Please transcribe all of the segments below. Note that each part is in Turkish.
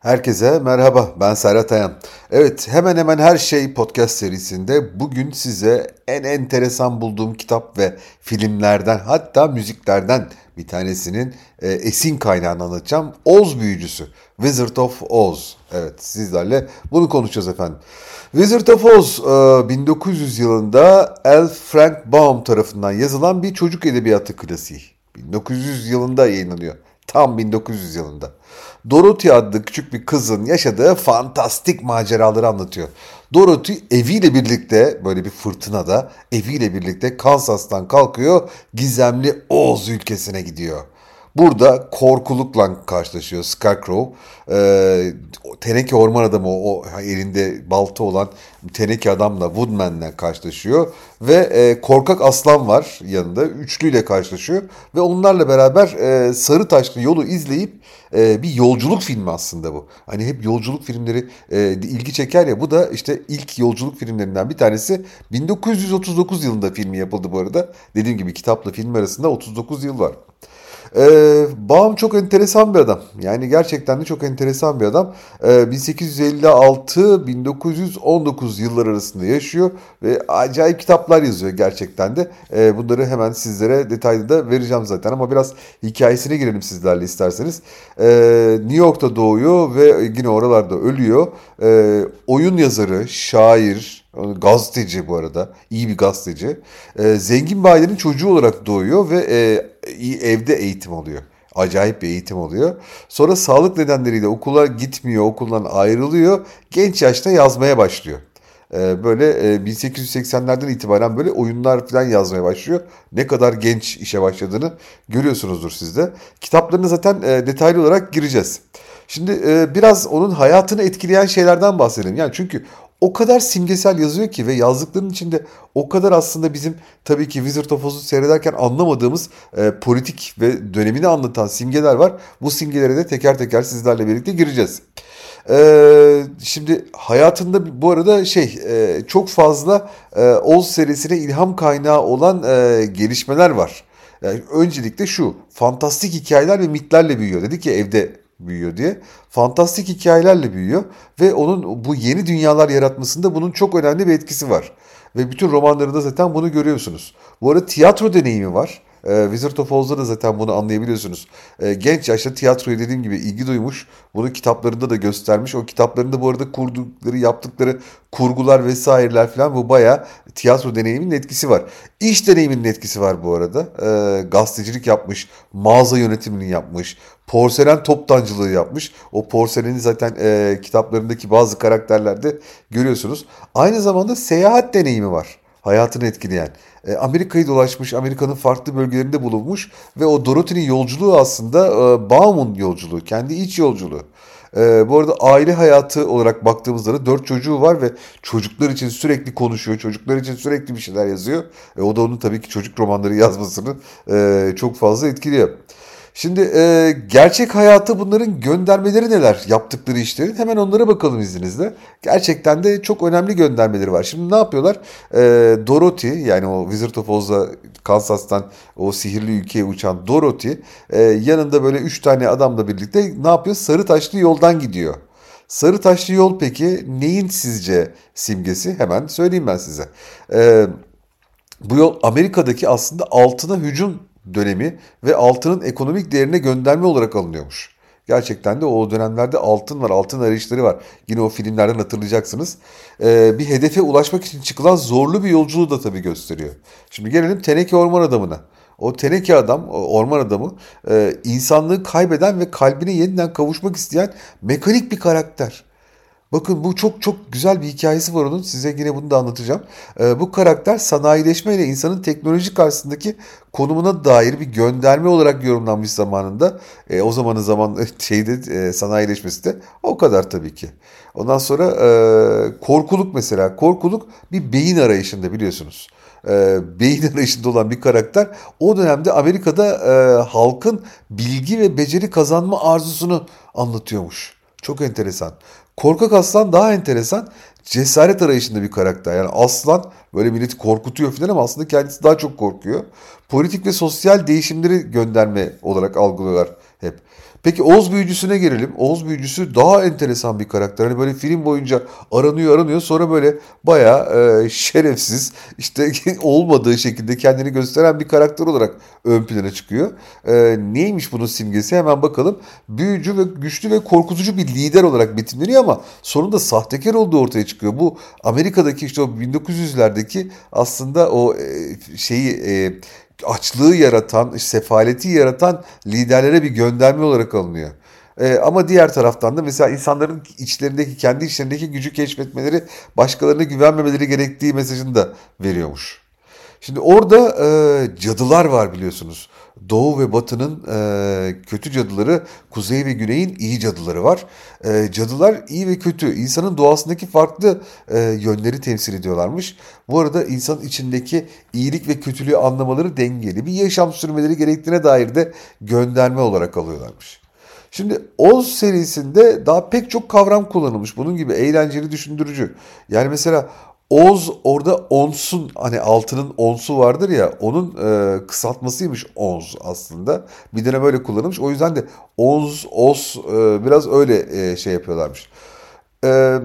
Herkese merhaba, ben Serhat Ayan. Evet, hemen hemen her şey podcast serisinde bugün size en enteresan bulduğum kitap ve filmlerden hatta müziklerden bir tanesinin e, esin kaynağını anlatacağım. Oz Büyücüsü, Wizard of Oz. Evet, sizlerle bunu konuşacağız efendim. Wizard of Oz, e, 1900 yılında L. Frank Baum tarafından yazılan bir çocuk edebiyatı klasiği. 1900 yılında yayınlanıyor. Tam 1900 yılında. Dorothy adlı küçük bir kızın yaşadığı fantastik maceraları anlatıyor. Dorothy eviyle birlikte böyle bir fırtınada eviyle birlikte Kansas'tan kalkıyor gizemli Oz ülkesine gidiyor. Burada korkulukla karşılaşıyor Scarecrow. Ee, teneke orman adamı o elinde balta olan teneke adamla Woodman'le karşılaşıyor. Ve e, korkak aslan var yanında. Üçlüyle karşılaşıyor. Ve onlarla beraber e, sarı taşlı yolu izleyip e, bir yolculuk filmi aslında bu. Hani hep yolculuk filmleri e, ilgi çeker ya. Bu da işte ilk yolculuk filmlerinden bir tanesi. 1939 yılında filmi yapıldı bu arada. Dediğim gibi kitapla film arasında 39 yıl var. Ee, Baum çok enteresan bir adam. Yani gerçekten de çok enteresan bir adam. Ee, 1856-1919 yıllar arasında yaşıyor ve acayip kitaplar yazıyor gerçekten de. Ee, bunları hemen sizlere detaylı da vereceğim zaten ama biraz hikayesine girelim sizlerle isterseniz. Ee, New York'ta doğuyor ve yine oralarda ölüyor. Ee, oyun yazarı, şair, Gazeteci bu arada. iyi bir gazeteci. E, zengin bir ailenin çocuğu olarak doğuyor ve e, evde eğitim alıyor. Acayip bir eğitim alıyor. Sonra sağlık nedenleriyle okula gitmiyor, okuldan ayrılıyor. Genç yaşta yazmaya başlıyor. E, böyle e, 1880'lerden itibaren böyle oyunlar falan yazmaya başlıyor. Ne kadar genç işe başladığını görüyorsunuzdur siz de. Kitaplarına zaten e, detaylı olarak gireceğiz. Şimdi e, biraz onun hayatını etkileyen şeylerden bahsedelim. Yani çünkü o kadar simgesel yazıyor ki ve yazdıklarının içinde o kadar aslında bizim tabii ki Wizard of Oz'u seyrederken anlamadığımız e, politik ve dönemini anlatan simgeler var. Bu simgelere de teker teker sizlerle birlikte gireceğiz. Ee, şimdi hayatında bu arada şey e, çok fazla e, Oz serisine ilham kaynağı olan e, gelişmeler var. Yani öncelikle şu fantastik hikayeler ve mitlerle büyüyor. Dedi ki evde büyüyor diye. Fantastik hikayelerle büyüyor ve onun bu yeni dünyalar yaratmasında bunun çok önemli bir etkisi var. Ve bütün romanlarında zaten bunu görüyorsunuz. Bu arada tiyatro deneyimi var. E, Wizard of Oz'da da zaten bunu anlayabiliyorsunuz. E, genç yaşta tiyatroyu dediğim gibi ilgi duymuş. Bunu kitaplarında da göstermiş. O kitaplarında bu arada kurdukları, yaptıkları kurgular vesaireler falan bu baya tiyatro deneyiminin etkisi var. İş deneyiminin etkisi var bu arada. E, gazetecilik yapmış, mağaza yönetimini yapmış, porselen toptancılığı yapmış. O porseleni zaten e, kitaplarındaki bazı karakterlerde görüyorsunuz. Aynı zamanda seyahat deneyimi var hayatını etkileyen. E, Amerika'yı dolaşmış, Amerika'nın farklı bölgelerinde bulunmuş ve o Dorothy'nin yolculuğu aslında e, Baum'un yolculuğu, kendi iç yolculuğu. E, bu arada aile hayatı olarak baktığımızda da dört çocuğu var ve çocuklar için sürekli konuşuyor, çocuklar için sürekli bir şeyler yazıyor. O da onun tabii ki çocuk romanları yazmasını çok fazla etkiliyor. Şimdi e, gerçek hayatı bunların göndermeleri neler yaptıkları işlerin hemen onlara bakalım izninizle. Gerçekten de çok önemli göndermeleri var. Şimdi ne yapıyorlar? E, Dorothy yani o Wizard of Oz'da Kansas'tan o sihirli ülkeye uçan Dorothy e, yanında böyle üç tane adamla birlikte ne yapıyor? Sarı taşlı yoldan gidiyor. Sarı taşlı yol peki neyin sizce simgesi? Hemen söyleyeyim ben size. E, bu yol Amerika'daki aslında altına hücum dönemi ve altının ekonomik değerine gönderme olarak alınıyormuş. Gerçekten de o dönemlerde altın var, altın arayışları var. Yine o filmlerden hatırlayacaksınız. Ee, bir hedefe ulaşmak için çıkılan zorlu bir yolculuğu da tabii gösteriyor. Şimdi gelelim Teneke Orman Adamı'na. O teneke adam, orman adamı e, insanlığı kaybeden ve kalbine yeniden kavuşmak isteyen mekanik bir karakter. Bakın bu çok çok güzel bir hikayesi var onun. Size yine bunu da anlatacağım. Ee, bu karakter sanayileşme ile insanın teknoloji karşısındaki konumuna dair bir gönderme olarak yorumlanmış zamanında. E, o zamanın zaman şeyde e, sanayileşmesi de o kadar tabii ki. Ondan sonra e, korkuluk mesela. Korkuluk bir beyin arayışında biliyorsunuz. E, beyin arayışında olan bir karakter o dönemde Amerika'da e, halkın bilgi ve beceri kazanma arzusunu anlatıyormuş. Çok enteresan. Korkak aslan daha enteresan. Cesaret arayışında bir karakter. Yani aslan böyle milleti korkutuyor falan ama aslında kendisi daha çok korkuyor. Politik ve sosyal değişimleri gönderme olarak algılıyorlar hep. Peki Oğuz büyücüsüne gelelim. Oğuz büyücüsü daha enteresan bir karakter. Hani böyle film boyunca aranıyor aranıyor sonra böyle bayağı e, şerefsiz işte olmadığı şekilde kendini gösteren bir karakter olarak ön plana çıkıyor. E, neymiş bunun simgesi hemen bakalım. Büyücü ve güçlü ve korkutucu bir lider olarak betimleniyor ama sonunda sahtekar olduğu ortaya çıkıyor. Bu Amerika'daki işte o 1900'lerdeki aslında o e, şeyi e, açlığı yaratan, sefaleti yaratan liderlere bir gönderme olarak alınıyor. Ee, ama diğer taraftan da mesela insanların içlerindeki, kendi içlerindeki gücü keşfetmeleri, başkalarına güvenmemeleri gerektiği mesajını da veriyormuş. Şimdi orada e, cadılar var biliyorsunuz. Doğu ve Batı'nın e, kötü cadıları, Kuzey ve Güney'in iyi cadıları var. E, cadılar iyi ve kötü, insanın doğasındaki farklı e, yönleri temsil ediyorlarmış. Bu arada insanın içindeki iyilik ve kötülüğü anlamaları dengeli bir yaşam sürmeleri gerektiğine dair de gönderme olarak alıyorlarmış. Şimdi Oz serisinde daha pek çok kavram kullanılmış. Bunun gibi eğlenceli, düşündürücü. Yani mesela Oz orada onsun hani altının onsu vardır ya onun e, kısaltmasıymış onz aslında. Bir dönem böyle kullanılmış. O yüzden de onz, os e, biraz öyle e, şey yapıyorlarmış. Eee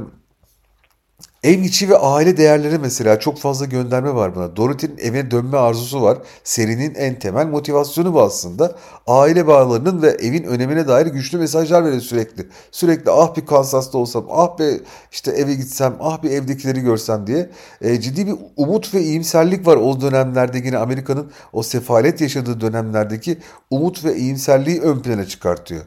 Ev içi ve aile değerleri mesela çok fazla gönderme var buna. Dorothy'nin eve dönme arzusu var. Serinin en temel motivasyonu bu aslında. Aile bağlarının ve evin önemine dair güçlü mesajlar veriyor sürekli. Sürekli ah bir Kansas'ta olsam, ah be işte eve gitsem, ah bir evdekileri görsem diye. E, ciddi bir umut ve iyimserlik var o dönemlerde yine Amerika'nın o sefalet yaşadığı dönemlerdeki umut ve iyimserliği ön plana çıkartıyor.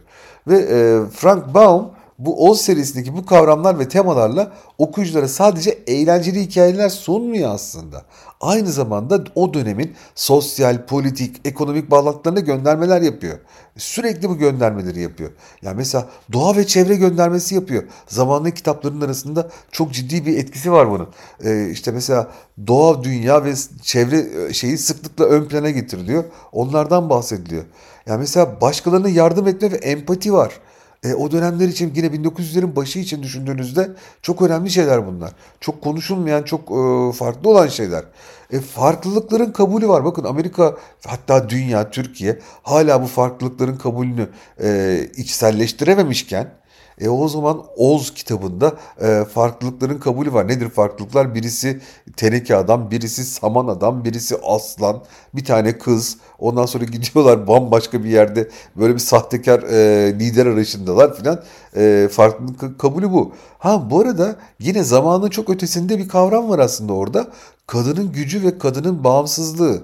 Ve e, Frank Baum bu Oz serisindeki bu kavramlar ve temalarla okuyuculara sadece eğlenceli hikayeler sunmuyor aslında. Aynı zamanda o dönemin sosyal, politik, ekonomik bağlantılarına göndermeler yapıyor. Sürekli bu göndermeleri yapıyor. Yani mesela doğa ve çevre göndermesi yapıyor. Zamanlı kitaplarının arasında çok ciddi bir etkisi var bunun. Ee, işte mesela doğa, dünya ve çevre e, şeyi sıklıkla ön plana getiriliyor. Onlardan bahsediliyor. Yani mesela başkalarına yardım etme ve empati var. E, o dönemler için yine 1900'lerin başı için düşündüğünüzde çok önemli şeyler bunlar. Çok konuşulmayan, çok e, farklı olan şeyler. E, farklılıkların kabulü var. Bakın Amerika hatta dünya, Türkiye hala bu farklılıkların kabulünü e, içselleştirememişken e o zaman Oz kitabında e, farklılıkların kabulü var. Nedir farklılıklar? Birisi teneke adam, birisi saman adam, birisi aslan, bir tane kız. Ondan sonra gidiyorlar bambaşka bir yerde böyle bir sahtekar e, lider arayışındalar filan. E, farklılık kabulü bu. Ha bu arada yine zamanın çok ötesinde bir kavram var aslında orada. Kadının gücü ve kadının bağımsızlığı.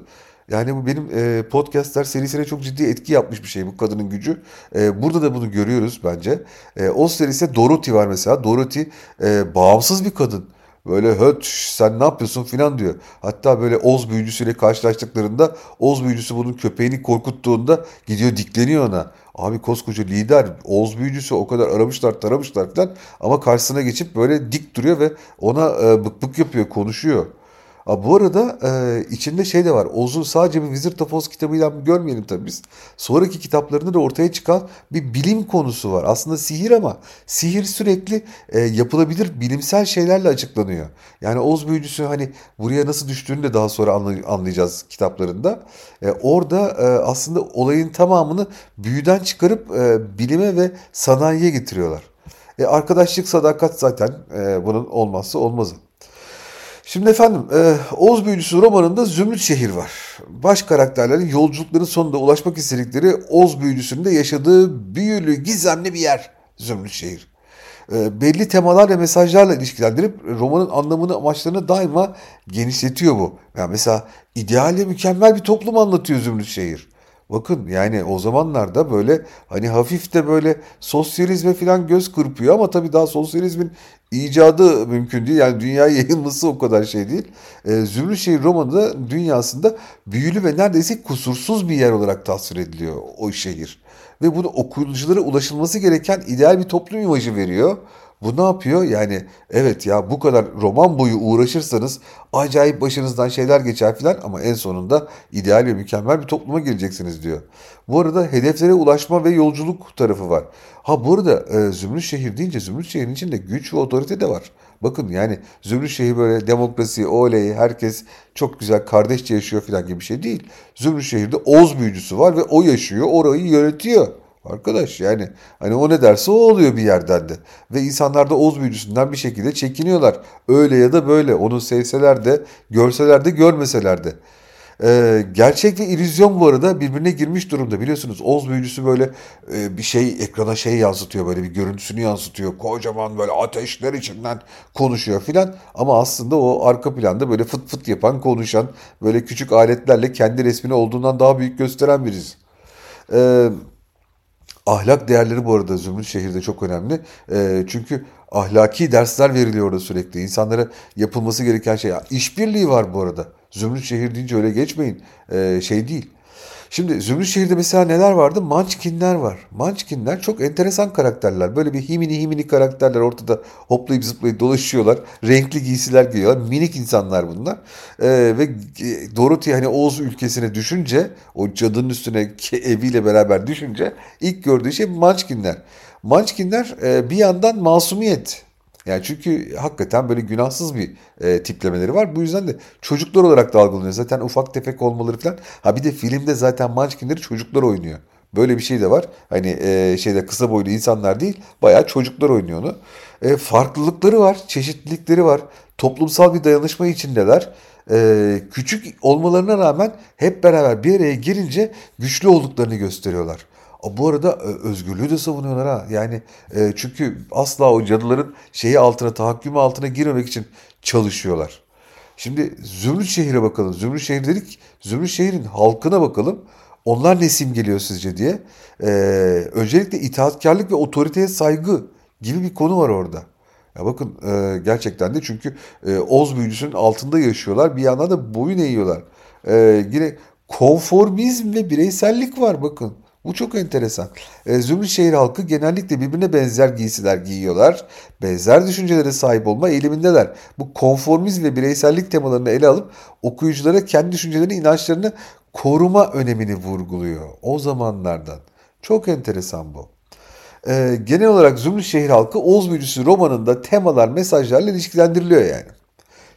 Yani bu benim e, podcastler serisine çok ciddi etki yapmış bir şey bu kadının gücü. E, burada da bunu görüyoruz bence. E, o serisi Dorothy var mesela. Dorothy e, bağımsız bir kadın. Böyle höt sen ne yapıyorsun filan diyor. Hatta böyle Oz büyücüsüyle karşılaştıklarında Oz büyücüsü bunun köpeğini korkuttuğunda gidiyor dikleniyor ona. Abi koskoca lider Oz büyücüsü o kadar aramışlar taramışlar filan ama karşısına geçip böyle dik duruyor ve ona e, bık bık yapıyor konuşuyor. Aa, bu arada e, içinde şey de var. Oz'un sadece bir Wizard of Oz kitabıyla görmeyelim tabii biz. Sonraki kitaplarında da ortaya çıkan bir bilim konusu var. Aslında sihir ama sihir sürekli e, yapılabilir bilimsel şeylerle açıklanıyor. Yani Oz büyücüsü hani buraya nasıl düştüğünü de daha sonra anlayacağız kitaplarında. E, orada e, aslında olayın tamamını büyüden çıkarıp e, bilime ve sanayiye getiriyorlar. E, arkadaşlık, sadakat zaten e, bunun olmazsa olmazı. Şimdi efendim e, Oğuz Büyücüsü romanında Zümrüt Şehir var. Baş karakterlerin yolculukların sonunda ulaşmak istedikleri Oğuz Büyücüsü'nde yaşadığı büyülü, gizemli bir yer Zümrüt Şehir. E, belli temalar ve mesajlarla ilişkilendirip romanın anlamını, amaçlarını daima genişletiyor bu. Yani mesela ideal ve mükemmel bir toplum anlatıyor Zümrüt Şehir. Bakın yani o zamanlarda böyle hani hafif de böyle sosyalizme falan göz kırpıyor ama tabii daha sosyalizmin icadı mümkün değil. Yani dünya yayılması o kadar şey değil. E, Zümrütşehir romanında dünyasında büyülü ve neredeyse kusursuz bir yer olarak tasvir ediliyor o şehir. Ve bunu okuyuculara ulaşılması gereken ideal bir toplum imajı veriyor. Bu ne yapıyor? Yani evet ya bu kadar roman boyu uğraşırsanız acayip başınızdan şeyler geçer filan ama en sonunda ideal ve mükemmel bir topluma geleceksiniz diyor. Bu arada hedeflere ulaşma ve yolculuk tarafı var. Ha bu arada e, Zümrüt Şehir deyince Zümrüt Şehir'in içinde güç ve otorite de var. Bakın yani Zümrüt Şehir böyle demokrasi, oley, herkes çok güzel kardeşçe yaşıyor filan gibi bir şey değil. Zümrüt Şehir'de Oz büyücüsü var ve o yaşıyor, orayı yönetiyor. Arkadaş yani hani o ne derse o oluyor bir yerden de. Ve insanlar da Oz büyücüsünden bir şekilde çekiniyorlar. Öyle ya da böyle. Onu sevseler de, görseler de, görmeseler de. Ee, gerçek ve illüzyon bu arada birbirine girmiş durumda. Biliyorsunuz Oz büyücüsü böyle e, bir şey ekrana şey yansıtıyor böyle bir görüntüsünü yansıtıyor. Kocaman böyle ateşler içinden konuşuyor filan. Ama aslında o arka planda böyle fıt fıt yapan, konuşan, böyle küçük aletlerle kendi resmini olduğundan daha büyük gösteren birisi. Ee, ahlak değerleri bu arada Zümrüt Şehir'de çok önemli. Ee, çünkü ahlaki dersler veriliyor orada sürekli. İnsanlara yapılması gereken şey. İşbirliği var bu arada. Zümrüt şehir deyince öyle geçmeyin. Ee, şey değil. Şimdi Zümrüt şehirde mesela neler vardı? Munchkinler var. Munchkinler çok enteresan karakterler. Böyle bir himini himini karakterler ortada hoplayıp zıplayıp dolaşıyorlar. Renkli giysiler giyiyorlar. Minik insanlar bunlar. Ee, ve Dorothy hani Oz ülkesine düşünce o cadının üstüne eviyle beraber düşünce ilk gördüğü şey Munchkinler. Munchkinler e, bir yandan masumiyet yani çünkü hakikaten böyle günahsız bir e, tiplemeleri var. Bu yüzden de çocuklar olarak da. Zaten ufak tefek olmaları falan. Ha bir de filmde zaten Munchkin'leri çocuklar oynuyor. Böyle bir şey de var. Hani e, şeyde kısa boylu insanlar değil, bayağı çocuklar oynuyor onu. E, farklılıkları var, çeşitlilikleri var. Toplumsal bir dayanışma içindeler. E, küçük olmalarına rağmen hep beraber bir araya girince güçlü olduklarını gösteriyorlar. Bu arada e, özgürlüğü de savunuyorlar ha. Yani e, çünkü asla o cadıların şeyi altına, tahakkümü altına girmemek için çalışıyorlar. Şimdi Zümrüt Şehir'e bakalım. Zümrüt Şehir dedik. Zümrüt Şehir'in halkına bakalım. Onlar ne simgeliyor sizce diye. Ee, öncelikle itaatkarlık ve otoriteye saygı gibi bir konu var orada. Ya bakın e, gerçekten de çünkü e, Oz büyücüsünün altında yaşıyorlar. Bir yandan da boyun eğiyorlar. E, yine konformizm ve bireysellik var bakın. Bu çok enteresan. E, Zümrüt şehir halkı genellikle birbirine benzer giysiler giyiyorlar. Benzer düşüncelere sahip olma eğilimindeler. Bu konformizm ve bireysellik temalarını ele alıp okuyuculara kendi düşüncelerini, inançlarını koruma önemini vurguluyor. O zamanlardan. Çok enteresan bu. E, genel olarak Zümrüt şehir halkı Oğuz Büyücüsü romanında temalar, mesajlarla ilişkilendiriliyor yani.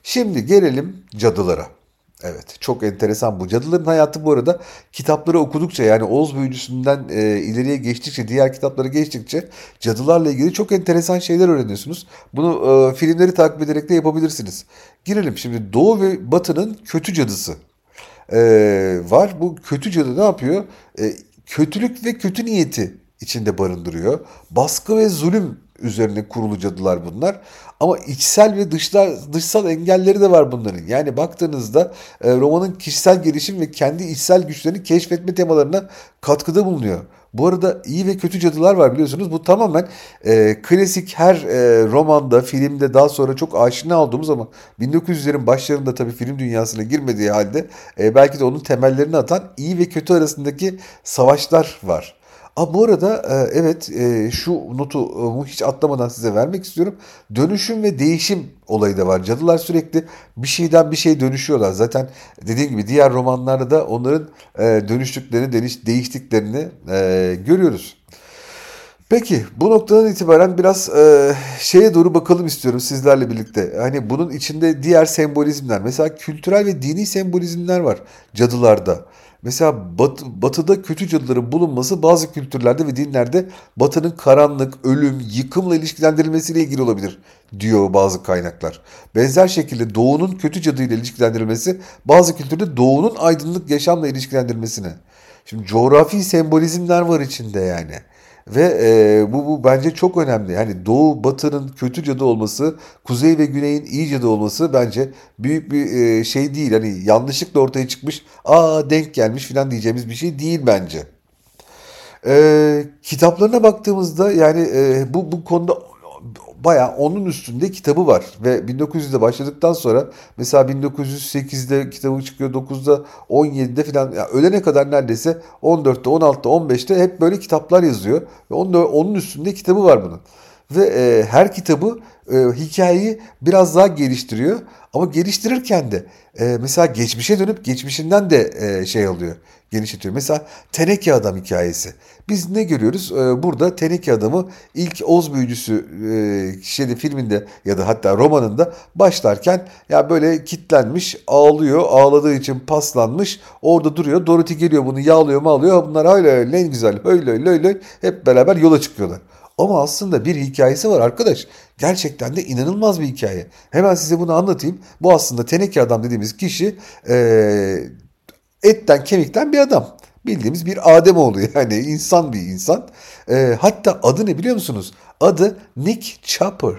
Şimdi gelelim cadılara. Evet çok enteresan bu. Cadıların hayatı bu arada kitapları okudukça yani Oğuz Büyücüsü'nden e, ileriye geçtikçe diğer kitapları geçtikçe cadılarla ilgili çok enteresan şeyler öğreniyorsunuz. Bunu e, filmleri takip ederek de yapabilirsiniz. Girelim şimdi Doğu ve Batı'nın kötü cadısı e, var. Bu kötü cadı ne yapıyor? E, kötülük ve kötü niyeti içinde barındırıyor. Baskı ve zulüm üzerine kurulu cadılar bunlar. Ama içsel ve dışlar, dışsal engelleri de var bunların. Yani baktığınızda e, romanın kişisel gelişim ve kendi içsel güçlerini keşfetme temalarına katkıda bulunuyor. Bu arada iyi ve kötü cadılar var biliyorsunuz. Bu tamamen e, klasik her e, romanda, filmde daha sonra çok aşina olduğumuz ama 1900'lerin başlarında tabii film dünyasına girmediği halde e, belki de onun temellerini atan iyi ve kötü arasındaki savaşlar var. Aa, bu arada e, evet e, şu notu e, hiç atlamadan size vermek istiyorum. Dönüşüm ve değişim olayı da var. Cadılar sürekli bir şeyden bir şey dönüşüyorlar. Zaten dediğim gibi diğer romanlarda da onların dönüştüklerini, değiştiklerini görüyoruz. Peki bu noktadan itibaren biraz e, şeye doğru bakalım istiyorum sizlerle birlikte. Hani bunun içinde diğer sembolizmler mesela kültürel ve dini sembolizmler var cadılarda. Mesela bat, batıda kötü cadıların bulunması bazı kültürlerde ve dinlerde batının karanlık, ölüm, yıkımla ilişkilendirilmesiyle ilgili olabilir diyor bazı kaynaklar. Benzer şekilde doğunun kötü cadıyla ilişkilendirilmesi bazı kültürde doğunun aydınlık yaşamla ilişkilendirilmesine. Şimdi coğrafi sembolizmler var içinde yani. Ve e, bu, bu bence çok önemli. Yani doğu batının kötü cadı olması, kuzey ve güneyin iyi cadı olması bence büyük bir e, şey değil. Hani yanlışlıkla ortaya çıkmış, aa denk gelmiş falan diyeceğimiz bir şey değil bence. E, kitaplarına baktığımızda yani e, bu bu konuda bayağı onun üstünde kitabı var. Ve 1900'de başladıktan sonra mesela 1908'de kitabı çıkıyor, 9'da, 17'de falan yani ölene kadar neredeyse 14'te, 16'da, 15'te hep böyle kitaplar yazıyor. Ve onun, onun üstünde kitabı var bunun. ve e, her kitabı e, hikayeyi biraz daha geliştiriyor. Ama geliştirirken de e, mesela geçmişe dönüp geçmişinden de e, şey alıyor, genişletiyor. Mesela Teneke Adam hikayesi. Biz ne görüyoruz? E, burada Teneke Adamı ilk Oz büyücüsü e, şeyde filminde ya da hatta romanında başlarken ya böyle kitlenmiş, ağlıyor. Ağladığı için paslanmış. Orada duruyor. Dorothy geliyor bunu yağlıyor mu alıyor. Bunlar öyle öyle en güzel öyle öyle öyle hep beraber yola çıkıyorlar. Ama aslında bir hikayesi var arkadaş. Gerçekten de inanılmaz bir hikaye. Hemen size bunu anlatayım. Bu aslında teneke adam dediğimiz kişi e, etten kemikten bir adam. Bildiğimiz bir Adem oluyor yani insan bir insan. E, hatta adı ne biliyor musunuz? Adı Nick Chopper.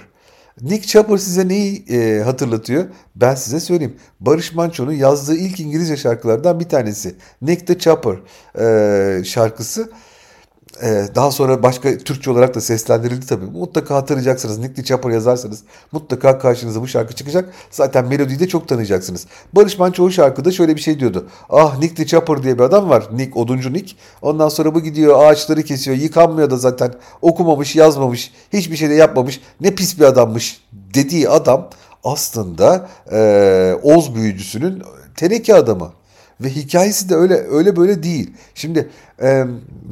Nick Chopper size neyi e, hatırlatıyor? Ben size söyleyeyim. Barış Manço'nun yazdığı ilk İngilizce şarkılardan bir tanesi. Nick the Chopper e, şarkısı. Ee, daha sonra başka Türkçe olarak da seslendirildi tabii. Mutlaka hatırlayacaksınız. Nick Chopper yazarsanız mutlaka karşınıza bu şarkı çıkacak. Zaten melodiyi de çok tanıyacaksınız. Barış Manço o şarkıda şöyle bir şey diyordu. Ah Nick Chopper diye bir adam var. Nick, oduncu Nick. Ondan sonra bu gidiyor ağaçları kesiyor. Yıkanmıyor da zaten. Okumamış, yazmamış. Hiçbir şey de yapmamış. Ne pis bir adammış dediği adam aslında e, Oz büyücüsünün teneke adamı. Ve hikayesi de öyle öyle böyle değil. Şimdi e,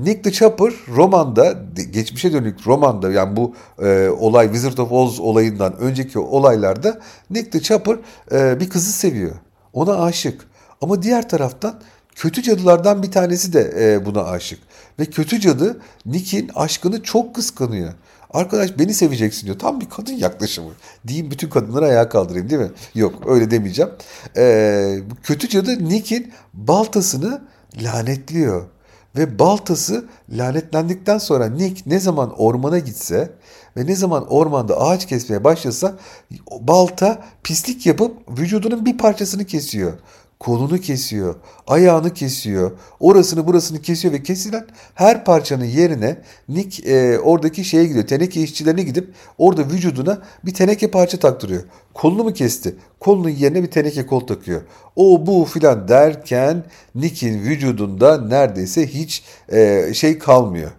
Nick the Chopper romanda geçmişe dönük romanda yani bu e, olay Wizard of Oz olayından önceki olaylarda Nick the Chopper e, bir kızı seviyor. Ona aşık. Ama diğer taraftan kötü cadılardan bir tanesi de e, buna aşık. Ve kötü cadı Nick'in aşkını çok kıskanıyor. Arkadaş beni seveceksin diyor. Tam bir kadın yaklaşımı. Diyeyim bütün kadınları ayağa kaldırayım değil mi? Yok öyle demeyeceğim. Ee, kötü cadı Nick'in baltasını lanetliyor. Ve baltası lanetlendikten sonra Nick ne zaman ormana gitse ve ne zaman ormanda ağaç kesmeye başlasa balta pislik yapıp vücudunun bir parçasını kesiyor kolunu kesiyor, ayağını kesiyor, orasını burasını kesiyor ve kesilen her parçanın yerine Nick e, oradaki şeye gidiyor, teneke işçilerine gidip orada vücuduna bir teneke parça taktırıyor. Kolunu mu kesti? Kolunun yerine bir teneke kol takıyor. O bu filan derken Nick'in vücudunda neredeyse hiç e, şey kalmıyor.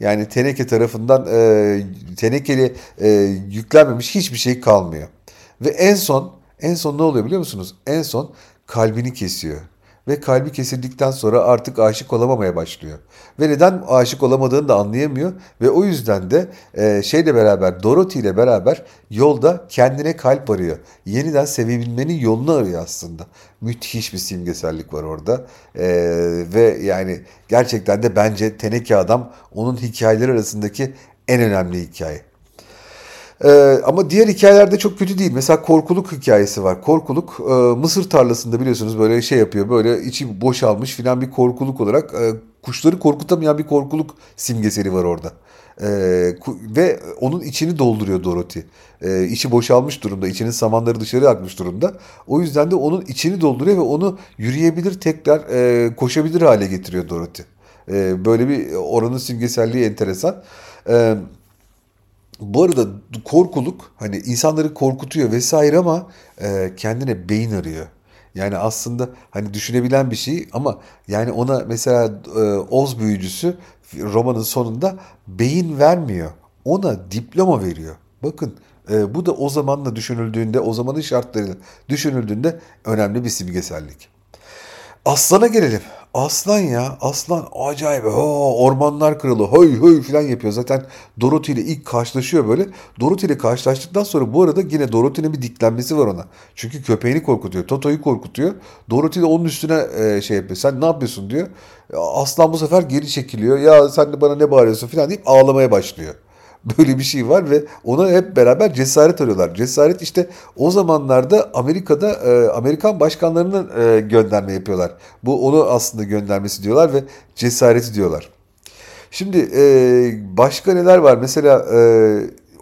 Yani teneke tarafından e, tenekeli e, yüklenmemiş hiçbir şey kalmıyor. Ve en son en son ne oluyor biliyor musunuz? En son kalbini kesiyor. Ve kalbi kesildikten sonra artık aşık olamamaya başlıyor. Ve neden aşık olamadığını da anlayamıyor. Ve o yüzden de e, şeyle beraber Dorothy ile beraber yolda kendine kalp arıyor. Yeniden sevebilmenin yolunu arıyor aslında. Müthiş bir simgesellik var orada. E, ve yani gerçekten de bence Teneke Adam onun hikayeler arasındaki en önemli hikaye. Ee, ama diğer hikayelerde çok kötü değil. Mesela korkuluk hikayesi var. Korkuluk e, Mısır tarlasında biliyorsunuz böyle şey yapıyor. Böyle içi boşalmış filan bir korkuluk olarak e, kuşları korkutamayan bir korkuluk simgeseli var orada. E, ve onun içini dolduruyor Dorothy. E, içi boşalmış durumda. içinin samanları dışarı akmış durumda. O yüzden de onun içini dolduruyor ve onu yürüyebilir tekrar e, koşabilir hale getiriyor Dorothy. E, böyle bir oranın simgeselliği enteresan. Evet. Bu arada korkuluk hani insanları korkutuyor vesaire ama e, kendine beyin arıyor. Yani aslında hani düşünebilen bir şey ama yani ona mesela e, Oz büyücüsü romanın sonunda beyin vermiyor. Ona diploma veriyor. Bakın e, bu da o zamanla düşünüldüğünde, o zamanın şartlarıyla düşünüldüğünde önemli bir simgesellik. Aslan'a gelelim. Aslan ya. Aslan acayip. Oo, ormanlar kralı. Höy höy falan yapıyor. Zaten Dorothy ile ilk karşılaşıyor böyle. Dorothy ile karşılaştıktan sonra bu arada yine Dorothy'nin bir diklenmesi var ona. Çünkü köpeğini korkutuyor. Toto'yu korkutuyor. Dorothy de onun üstüne e, şey yapıyor. Sen ne yapıyorsun diyor. Aslan bu sefer geri çekiliyor. Ya sen de bana ne bağırıyorsun falan deyip ağlamaya başlıyor. Böyle bir şey var ve ona hep beraber cesaret arıyorlar. Cesaret işte o zamanlarda Amerika'da e, Amerikan başkanlarının e, gönderme yapıyorlar. Bu onu aslında göndermesi diyorlar ve cesareti diyorlar. Şimdi e, başka neler var? Mesela e,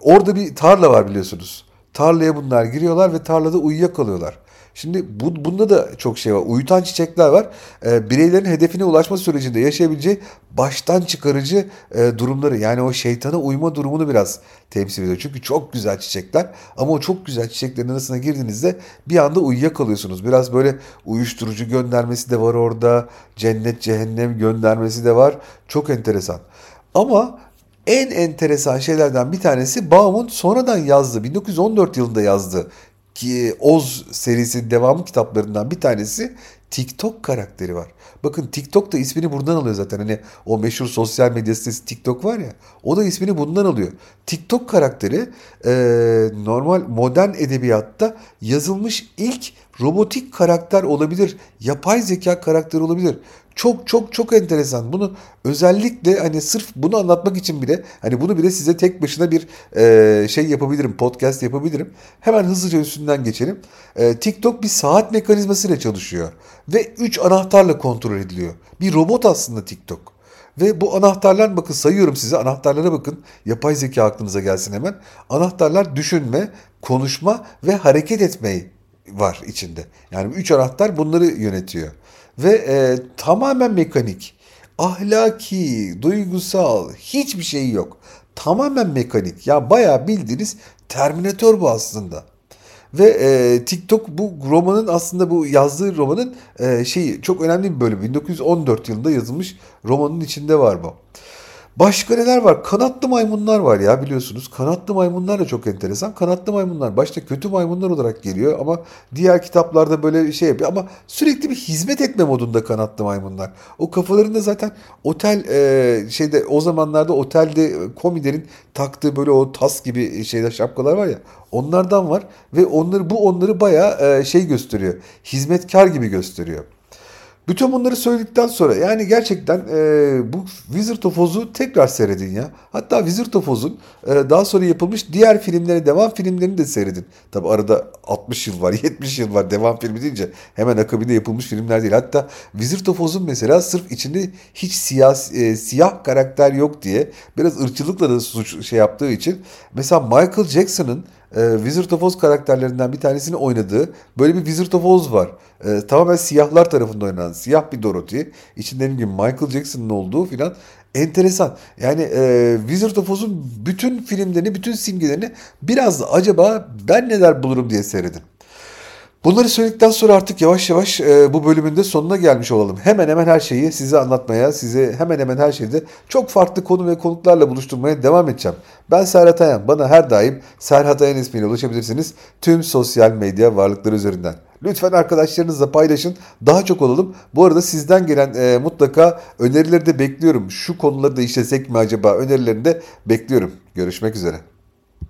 orada bir tarla var biliyorsunuz. Tarlaya bunlar giriyorlar ve tarlada uyuyakalıyorlar. Şimdi bu, bunda da çok şey var. Uyutan çiçekler var. E, bireylerin hedefine ulaşma sürecinde yaşayabileceği baştan çıkarıcı e, durumları yani o şeytana uyma durumunu biraz temsil ediyor. Çünkü çok güzel çiçekler ama o çok güzel çiçeklerin arasına girdiğinizde bir anda uyuyakalıyorsunuz. Biraz böyle uyuşturucu göndermesi de var orada. Cennet cehennem göndermesi de var. Çok enteresan. Ama en enteresan şeylerden bir tanesi Baum'un sonradan yazdığı, 1914 yılında yazdığı ki Oz serisinin devamı kitaplarından bir tanesi TikTok karakteri var. Bakın TikTok da ismini buradan alıyor zaten. Hani o meşhur sosyal medya sitesi TikTok var ya. O da ismini bundan alıyor. TikTok karakteri e, normal modern edebiyatta yazılmış ilk robotik karakter olabilir. Yapay zeka karakteri olabilir. Çok çok çok enteresan. Bunu özellikle hani sırf bunu anlatmak için bile hani bunu bile size tek başına bir e, şey yapabilirim. Podcast yapabilirim. Hemen hızlıca üstünden geçelim. E, TikTok bir saat mekanizmasıyla çalışıyor. Ve 3 anahtarla kontrol ediliyor. Bir robot aslında TikTok. Ve bu anahtarlar bakın sayıyorum size anahtarlara bakın. Yapay zeka aklınıza gelsin hemen. Anahtarlar düşünme, konuşma ve hareket etmeyi var içinde. Yani üç anahtar bunları yönetiyor. Ve e, tamamen mekanik. Ahlaki, duygusal hiçbir şey yok. Tamamen mekanik. Ya bayağı bildiğiniz Terminator bu aslında. Ve e, TikTok bu romanın aslında bu yazdığı romanın e, şeyi çok önemli bir bölüm. 1914 yılında yazılmış romanın içinde var bu. Başka neler var? Kanatlı maymunlar var ya biliyorsunuz. Kanatlı maymunlar da çok enteresan. Kanatlı maymunlar başta kötü maymunlar olarak geliyor ama diğer kitaplarda böyle şey yapıyor. Ama sürekli bir hizmet etme modunda kanatlı maymunlar. O kafalarında zaten otel e, şeyde o zamanlarda otelde komilerin taktığı böyle o tas gibi şeyler şapkalar var ya. Onlardan var ve onları bu onları bayağı e, şey gösteriyor. Hizmetkar gibi gösteriyor. Bütün bunları söyledikten sonra yani gerçekten e, bu Wizard of Oz'u tekrar seyredin ya. Hatta Wizard of Oz'un e, daha sonra yapılmış diğer filmleri, devam filmlerini de seyredin. Tabi arada 60 yıl var, 70 yıl var devam filmi deyince hemen akabinde yapılmış filmler değil. Hatta Wizard of Oz'un mesela sırf içinde hiç siyah, e, siyah karakter yok diye biraz ırkçılıkla da suç şey yaptığı için mesela Michael Jackson'ın e, Wizard of Oz karakterlerinden bir tanesini oynadığı böyle bir Wizard of Oz var. E, tamamen siyahlar tarafından oynanan siyah bir Dorothy. İçinde gibi Michael Jackson'ın olduğu filan enteresan. Yani e, Wizard of Oz'un bütün filmlerini, bütün simgelerini biraz da acaba ben neler bulurum diye seyredin. Bunları söyledikten sonra artık yavaş yavaş e, bu bölümün de sonuna gelmiş olalım. Hemen hemen her şeyi size anlatmaya, size hemen hemen her şeyde çok farklı konu ve konuklarla buluşturmaya devam edeceğim. Ben Serhat Ayan. Bana her daim Serhat Ayan ismiyle ulaşabilirsiniz. Tüm sosyal medya varlıkları üzerinden. Lütfen arkadaşlarınızla paylaşın. Daha çok olalım. Bu arada sizden gelen e, mutlaka önerileri de bekliyorum. Şu konuları da işlesek mi acaba? Önerilerini de bekliyorum. Görüşmek üzere.